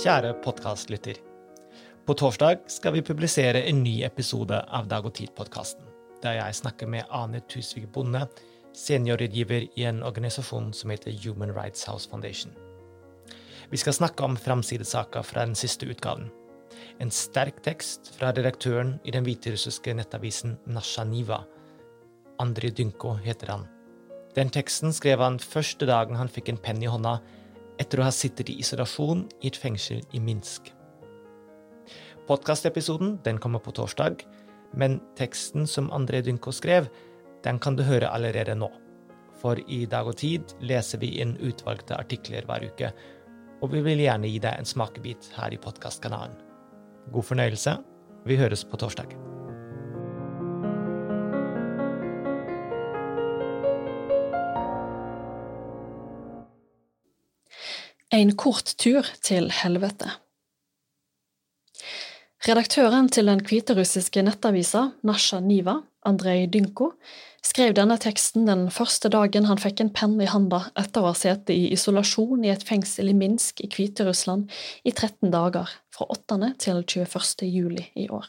Kjære podkastlytter. På torsdag skal vi publisere en ny episode av Dag og Tid-podkasten, der jeg snakker med Ane Tusvik Bonde, seniorrådgiver i en organisasjon som heter Human Rights House Foundation. Vi skal snakke om framsidesaka fra den siste utgaven. En sterk tekst fra redaktøren i den hviterussiske nettavisen Nasja Niva. Andrij Dynko heter han. Den teksten skrev han første dagen han fikk en penn i hånda etter å ha sittet i isolasjon i et fengsel i Minsk. Podkastepisoden kommer på torsdag, men teksten som André Dynko skrev, den kan du høre allerede nå. For i Dag og Tid leser vi inn utvalgte artikler hver uke, og vi vil gjerne gi deg en smakebit her i podkastkanalen. God fornøyelse. Vi høres på torsdag. En kort tur til helvete. Redaktøren til den hviterussiske nettavisa Nasja Niva, Andrej Dynko, skrev denne teksten den første dagen han fikk en penn i handa etter å ha sittet i isolasjon i et fengsel i Minsk i Hviterussland i 13 dager, fra 8. til 21. juli i år.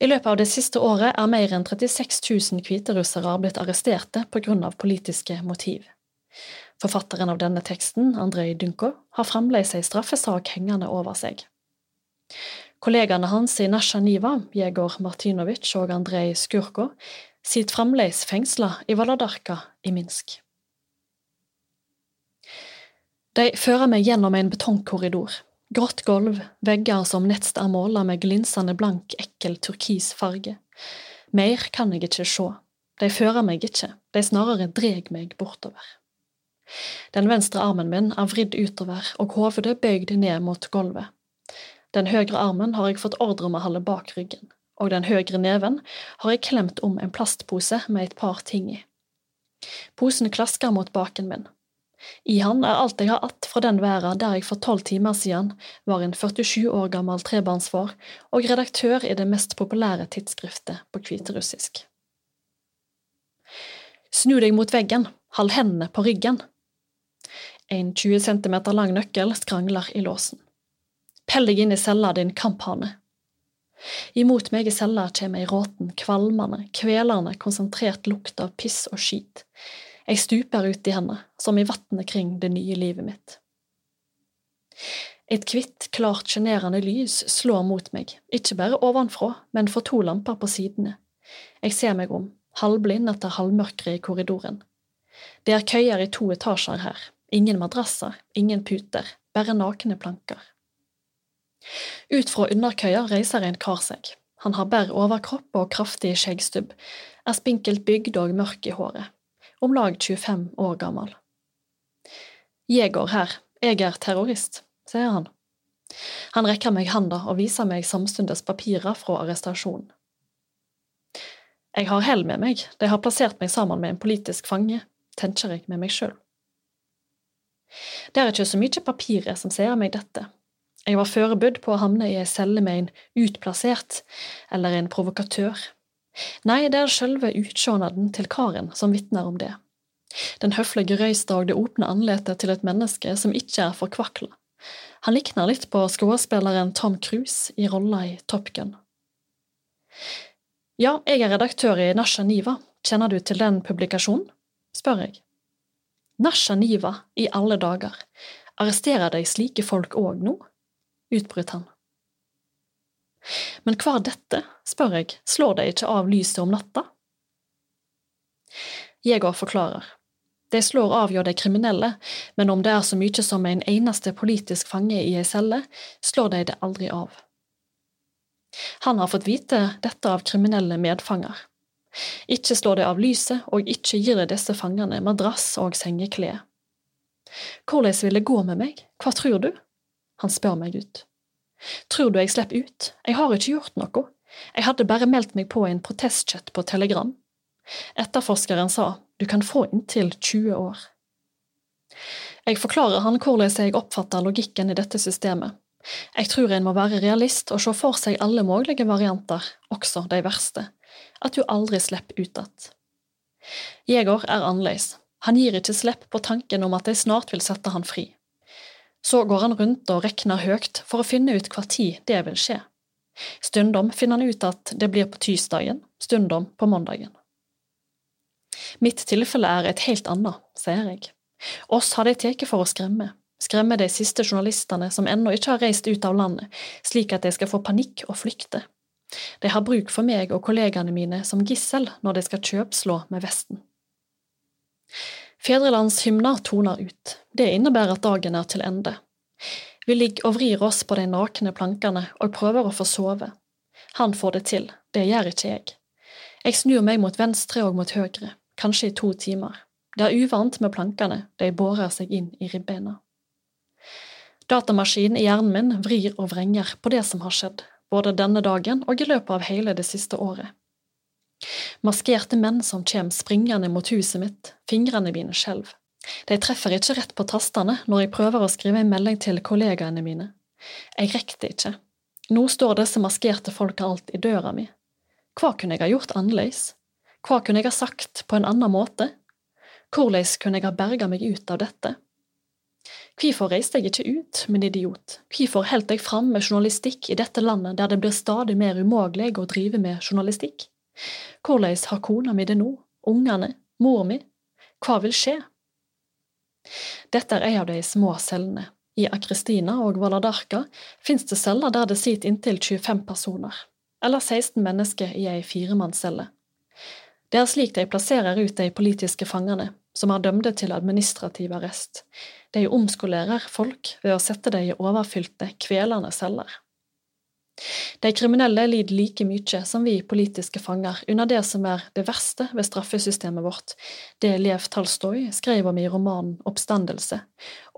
I løpet av det siste året er mer enn 36 000 hviterussere blitt arresterte av politiske motiv. Forfatteren av denne teksten, Andrej Dunko, har fremdeles ei straffesak hengende over seg. Kollegaene hans i Nasja Niva, Jegor Martinovic og Andrej Skurko, sitter fremdeles fengsla i Valadarka i Minsk. De fører meg gjennom en betongkorridor. Grått gulv, vegger som nettst er måla med glinsende blank, ekkel turkis farge. Mer kan jeg ikke se. De fører meg ikke, de snarere dreg meg bortover. Den venstre armen min er vridd utover og hovedet bøyd ned mot gulvet. Den høyre armen har jeg fått ordre om å holde bak ryggen, og den høyre neven har jeg klemt om en plastpose med et par ting i. Posen klasker mot baken min. I han er alt jeg har att fra den verden der jeg for tolv timer siden var en 47 år gammel trebarnsfar og redaktør i det mest populære tidsskriftet på hviterussisk. Snu deg mot veggen, hold hendene på ryggen, en 20 cm lang nøkkel skrangler i låsen. Pell deg inn i cella, din kamphane. Imot meg i cella kommer ei råten, kvalmende, kvelende, konsentrert lukt av piss og skit. Jeg stuper ut i henne, som i vannet kring det nye livet mitt. Et hvitt, klart, sjenerende lys slår mot meg, ikke bare ovenfra, men for to lamper på sidene. Jeg ser meg om, halvblind etter halvmørket i korridoren. Det er køyer i to etasjer her, Ingen madrasser, ingen puter, bare nakne planker. Ut fra underkøya reiser en kar seg. Han har bare overkropp og kraftig skjeggstubb, er spinkelt bygd og mørk i håret, om lag 25 år gammel. Jeger her, jeg er terrorist, sier han. Han rekker meg handa og viser meg samstundes papirer fra arrestasjonen. Jeg har hell med meg, de har plassert meg sammen med en politisk fange, tenker jeg med meg sjøl. Det er ikke så mye papirer som sier meg dette. Jeg var forberedt på å havne i ei celle med en utplassert, eller en provokatør. Nei, det er sjølve utsjånaden til karen som vitner om det. Den høflige røysta og det åpne andletet til et menneske som ikke er forkvakla. Han likner litt på skuespilleren Tom Cruise i rolla i Top Gun. Ja, jeg er redaktør i Nasja Niva, kjenner du til den publikasjonen? spør jeg. Nasha Niva, i alle dager, arresterer de slike folk òg nå? utbrøt han. Men hva dette, spør jeg, slår de ikke av lyset om natta? Jeger forklarer. De slår av jo de kriminelle, men om det er så mye som en eneste politisk fange i ei celle, slår de det aldri av. Han har fått vite dette av kriminelle medfanger. Ikke slå deg av lyset, og ikke gir deg disse fangene madrass og sengeklær. Hvordan vil det gå med meg, hva tror du? Han spør meg ut. Tror du jeg slipper ut, jeg har ikke gjort noe, jeg hadde bare meldt meg på en protestchat på Telegram. Etterforskeren sa du kan få inntil 20 år. Jeg forklarer han hvordan jeg oppfatter logikken i dette systemet. Jeg tror en må være realist og se for seg alle mulige varianter, også de verste, at du aldri slipper ut igjen. Jeger er annerledes. Han gir ikke slipp på tanken om at de snart vil sette han fri. Så går han rundt og regner høyt for å finne ut hva tid det vil skje. Stundom finner han ut at det blir på tirsdagen, stundom på mandagen. Mitt tilfelle er et helt annet, sier jeg. Oss har de tatt for å skremme, skremme de siste journalistene som ennå ikke har reist ut av landet, slik at de skal få panikk og flykte. De har bruk for meg og kollegaene mine som gissel når de skal kjøpslå med Vesten. Fedrelandshymna toner ut, det innebærer at dagen er til ende. Vi ligger og vrir oss på de nakne plankene og prøver å få sove. Han får det til, det gjør ikke jeg. Jeg snur meg mot venstre og mot høyre, kanskje i to timer. Det er uvant med plankene, de borer seg inn i ribbeina. Datamaskinen i hjernen min vrir og vrenger på det som har skjedd, både denne dagen og i løpet av hele det siste året. Maskerte menn som kommer springende mot huset mitt, fingrene mine skjelver. De treffer ikke rett på tastene når jeg prøver å skrive en melding til kollegaene mine. Jeg rekker det ikke. Nå står disse maskerte folka alt i døra mi. Hva kunne jeg ha gjort annerledes? Hva kunne jeg ha sagt på en annen måte? Hvordan kunne jeg ha berga meg ut av dette? Hvorfor reiste jeg ikke ut, min idiot, hvorfor holdt jeg fram med journalistikk i dette landet der det blir stadig mer umulig å drive med journalistikk? Hvordan har kona mi det nå, ungene, mor mi, hva vil skje? Dette er ei av de små cellene. I Akristina og Valadarka finnes det celler der det sitter inntil 25 personer, eller 16 mennesker i ei firemannscelle. Det er slik de plasserer ut de politiske fangene, som er dømte til administrativ arrest. De omskolerer folk ved å sette dem i overfylte, kvelende celler. De kriminelle lider like mye som vi politiske fanger under det som er det verste ved straffesystemet vårt, det Lev Talstoy skrev om i romanen Oppstandelse,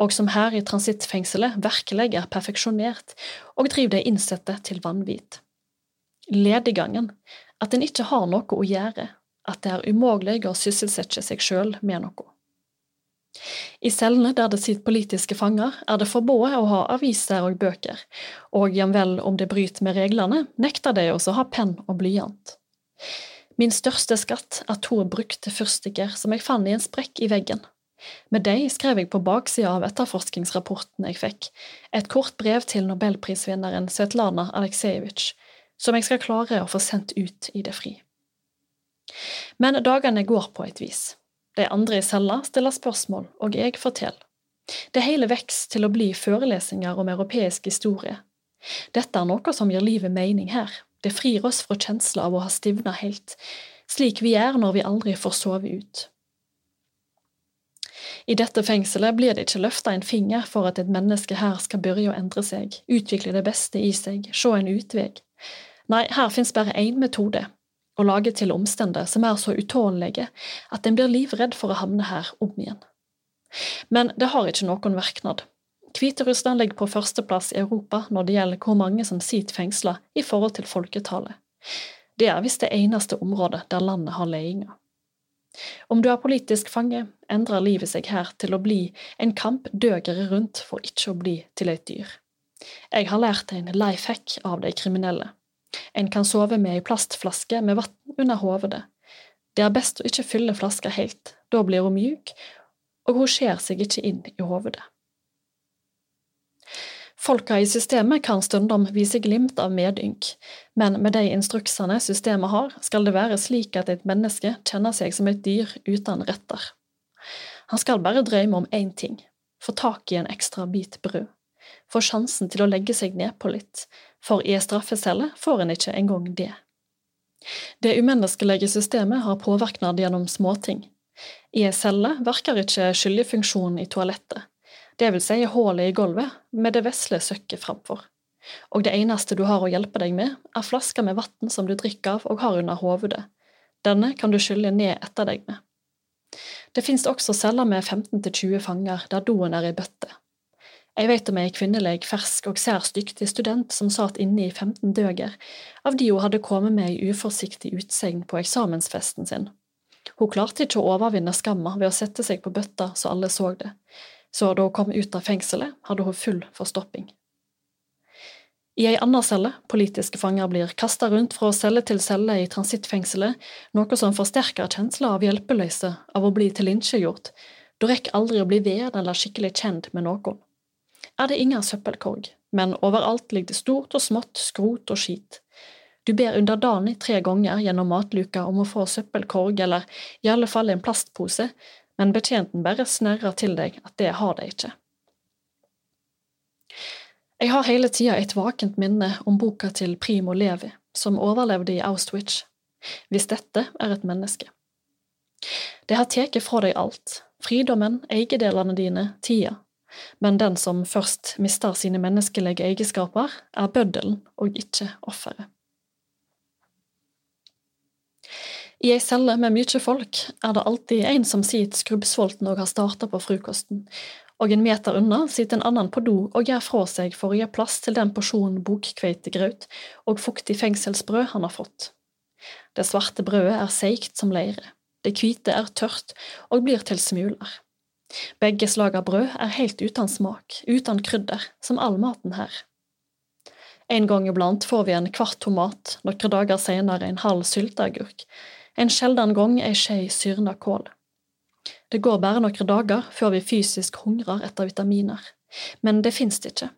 og som her i transittfengselet virkelig er perfeksjonert og driver de innsatte til vanvidd. Lediggangen, at en ikke har noe å gjøre, at det er umulig å sysselsette seg sjøl med noe. I cellene der det sitter politiske fanger, er det forbudt å ha aviser og bøker, og jamvel om det bryter med reglene, nekter de også å ha penn og blyant. Min største skatt er to brukte fyrstikker som jeg fant i en sprekk i veggen. Med de skrev jeg på baksida av etterforskningsrapporten jeg fikk, et kort brev til nobelprisvinneren Svetlana Aleksejevitsj, som jeg skal klare å få sendt ut i det fri. Men dagene går på et vis. De andre i cella stiller spørsmål, og jeg forteller. Det hele vokser til å bli forelesninger om europeisk historie. Dette er noe som gir livet mening her, det frir oss fra kjensla av å ha stivna helt, slik vi er når vi aldri får sove ut. I dette fengselet blir det ikke løfta en finger for at et menneske her skal begynne å endre seg, utvikle det beste i seg, se en utvei. Nei, her finnes bare én metode, og lage til omstendigheter som er så utålelige at en blir livredd for å havne her om igjen. Men det har ikke noen virknad. Hviterussland ligger på førsteplass i Europa når det gjelder hvor mange som sitter fengsla i forhold til folketallet. Det er visst det eneste området der landet har ledinga. Om du er politisk fange, endrer livet seg her til å bli en kamp døgere rundt for ikke å bli til et dyr. Jeg har lært en life hack av de kriminelle. En kan sove med ei plastflaske med vann under hodet. Det er best å ikke fylle flaska helt, da blir hun mjuk, og hun skjer seg ikke inn i hodet. Folka i systemet kan stundom vise glimt av medynk, men med de instruksene systemet har, skal det være slik at et menneske kjenner seg som et dyr uten retter. Han skal bare drømme om én ting, få tak i en ekstra bit brød, få sjansen til å legge seg nedpå litt, for i ei straffecelle får en ikke engang det. Det umenneskelige systemet har påvirknad gjennom småting. I ei celle verker ikke skyljefunksjonen i toalettet, det vil si hullet i gulvet med det vesle søkket framfor. Og det eneste du har å hjelpe deg med, er flaska med vann som du drikker av og har under hovedet. Denne kan du skylle ned etter deg med. Det finnes også celler med 15–20 fanger der doen er i bøtte. Jeg vet om ei kvinnelig, fersk og særs dyktig student som satt inne i 15 døger, av de hun hadde kommet med ei uforsiktig utsegn på eksamensfesten sin. Hun klarte ikke å overvinne skamma ved å sette seg på bøtta så alle så det, så da hun kom ut av fengselet, hadde hun full forstopping. I ei anna celle, politiske fanger blir kasta rundt fra celle til celle i transittfengselet, noe som forsterker kjensla av hjelpeløse av å bli tilintetgjort, du rekker aldri å bli ved eller skikkelig kjent med noen. Er det ingen søppelkorg, men overalt ligger det stort og smått skrot og skit. Du ber underdanig tre ganger gjennom matluka om å få søppelkorg eller i alle fall en plastpose, men betjenten bare snerrer til deg at det har de ikke. Jeg har hele tida et vakent minne om boka til Primo Levi, som overlevde i Auschwitz. Hvis dette er et menneske. Det har tatt fra deg alt, fridommen, eiendelene dine, tida, men den som først mister sine menneskelige egenskaper, er bøddelen og ikke offeret. I ei celle med mye folk er det alltid en som sitter skrubbsulten og har starta på frokosten, og en meter unna sitter en annen på do og gjør fra seg for å gi plass til den porsjonen bokkveitegrøt og fuktig fengselsbrød han har fått. Det svarte brødet er seigt som leire, det hvite er tørt og blir til smuler. Begge slag av brød er helt uten smak, uten krydder, som all maten her. En gang iblant får vi en kvart tomat, noen dager senere en halv sylteagurk, en sjelden gang ei skje syrna kål. Det går bare noen dager før vi fysisk hungrer etter vitaminer, men det finnes det ikke.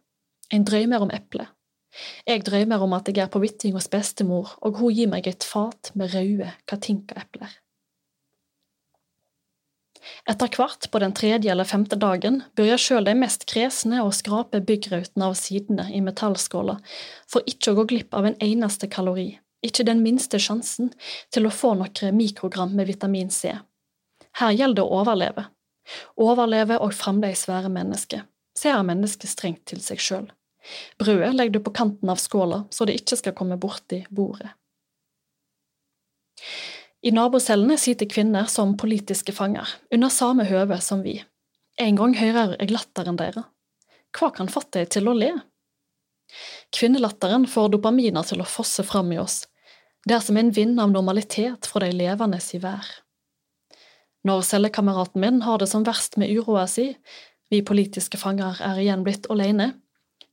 En drømmer om eple. Jeg drømmer om at jeg er på vitting hos bestemor, og hun gir meg et fat med røde katinkaepler. Etter hvert, på den tredje eller femte dagen, begynner sjøl de mest kresne å skrape byggrautene av sidene i metallskåla for ikke å gå glipp av en eneste kalori, ikke den minste sjansen til å få noen mikrogram med vitamin C. Her gjelder det å overleve. Overleve og fremdeles være menneske. Så er mennesket strengt til seg sjøl. Brødet legger du på kanten av skåla så det ikke skal komme borti bordet. I nabocellene sitter kvinner som politiske fanger, under samme høve som vi. En gang hører jeg latteren dere. Hva kan fått deg til å le? Kvinnelatteren får dopaminer til å fosse fram i oss, det er som en vind av normalitet fra de levende i vær. Når cellekameraten min har det som verst med uroa si, vi politiske fanger er igjen blitt alene,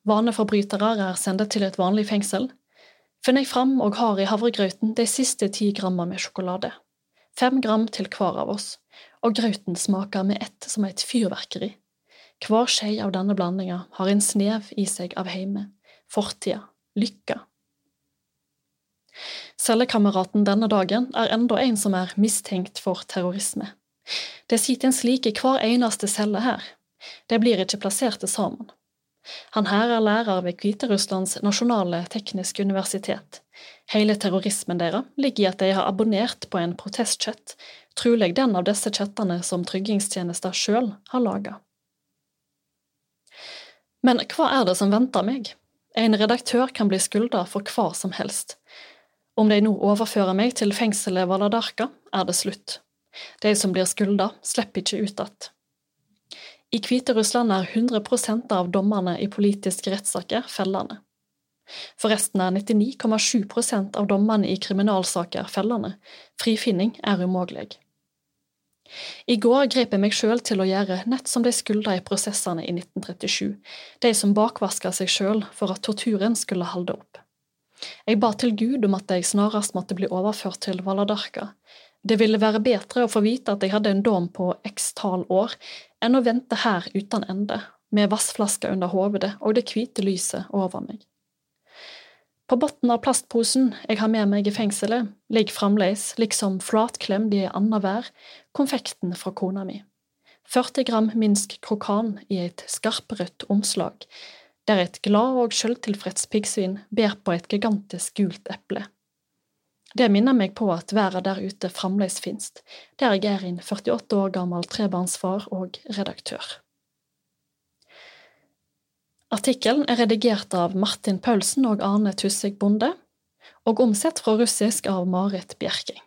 vaneforbrytere er sendt til et vanlig fengsel, finner jeg fram og har i havregrøten de siste ti grammer med sjokolade. Fem gram til hver av oss, og grøten smaker med ett som et fyrverkeri. Hver skje av denne blandinga har en snev i seg av heime, fortida, lykka Cellekameraten denne dagen er enda en som er mistenkt for terrorisme. Det sitter en slik i hver eneste celle her. De blir ikke plassert sammen. Han her er lærer ved Hviterusslands nasjonale tekniske universitet. Hele terrorismen deres ligger i at de har abonnert på en protestchat, trolig den av disse chattene som tryggingstjenester sjøl har laga. Men hva er det som venter meg? En redaktør kan bli skylda for hva som helst, om de nå overfører meg til fengselet Valadarka, er det slutt. De som blir skylda, slipper ikke ut igjen. I Hviterussland er 100% av dommerne i politiske rettssaker fellende. Forresten er 99,7% av dommerne i kriminalsaker fellende. Frifinning er umulig. I går grep jeg meg sjøl til å gjøre nett som de skulda i prosessene i 1937, de som bakvaska seg sjøl for at torturen skulle holde opp. Jeg ba til Gud om at jeg snarest måtte bli overført til Valadarka. Det ville være bedre å få vite at jeg hadde en dom på x tall år, enn å vente her uten ende, med vassflaska under hovedet og det hvite lyset over meg. På bunnen av plastposen jeg har med meg i fengselet, ligger fremdeles, liksom flatklemd i ei vær, konfekten fra kona mi. 40 gram minsk krokan i et skarprødt omslag, der et glad og sjøltilfreds piggsvin ber på et gigantisk gult eple. Det minner meg på at verden der ute fremdeles finst, der jeg er en 48 år gammel trebarnsfar og redaktør. Artikkelen er redigert av Martin Paulsen og Arne Tussig Bonde, og omsett fra russisk av Marit Bjerking.